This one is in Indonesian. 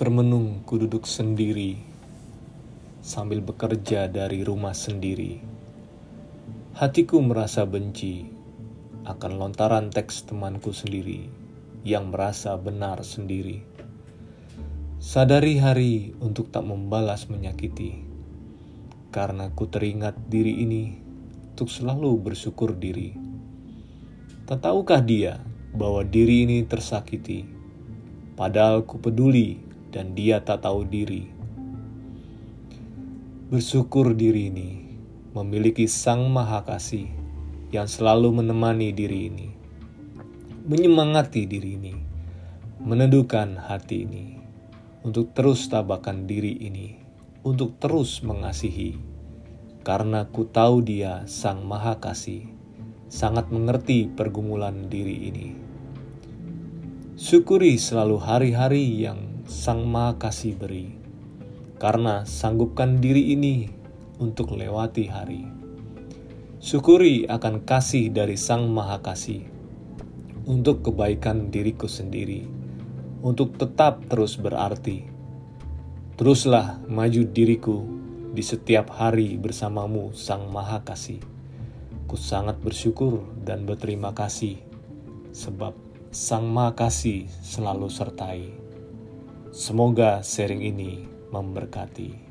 Termenung ku duduk sendiri sambil bekerja dari rumah sendiri. Hatiku merasa benci akan lontaran teks temanku sendiri yang merasa benar sendiri. Sadari hari untuk tak membalas menyakiti, karena ku teringat diri ini untuk selalu bersyukur diri. Tak tahukah dia bahwa diri ini tersakiti, padahal ku peduli dan dia tak tahu diri. Bersyukur diri ini memiliki Sang Maha Kasih yang selalu menemani diri ini, menyemangati diri ini, meneduhkan hati ini untuk terus tabakan diri ini, untuk terus mengasihi, karena ku tahu Dia Sang Maha Kasih, sangat mengerti pergumulan diri ini. Syukuri selalu hari-hari yang Sang Maha Kasih beri, karena sanggupkan diri ini untuk lewati hari. Syukuri akan kasih dari Sang Maha Kasih untuk kebaikan diriku sendiri, untuk tetap terus berarti. Teruslah maju diriku di setiap hari bersamamu Sang Maha Kasih. Ku sangat bersyukur dan berterima kasih sebab Sang Maha Kasih selalu sertai. Semoga sharing ini memberkati.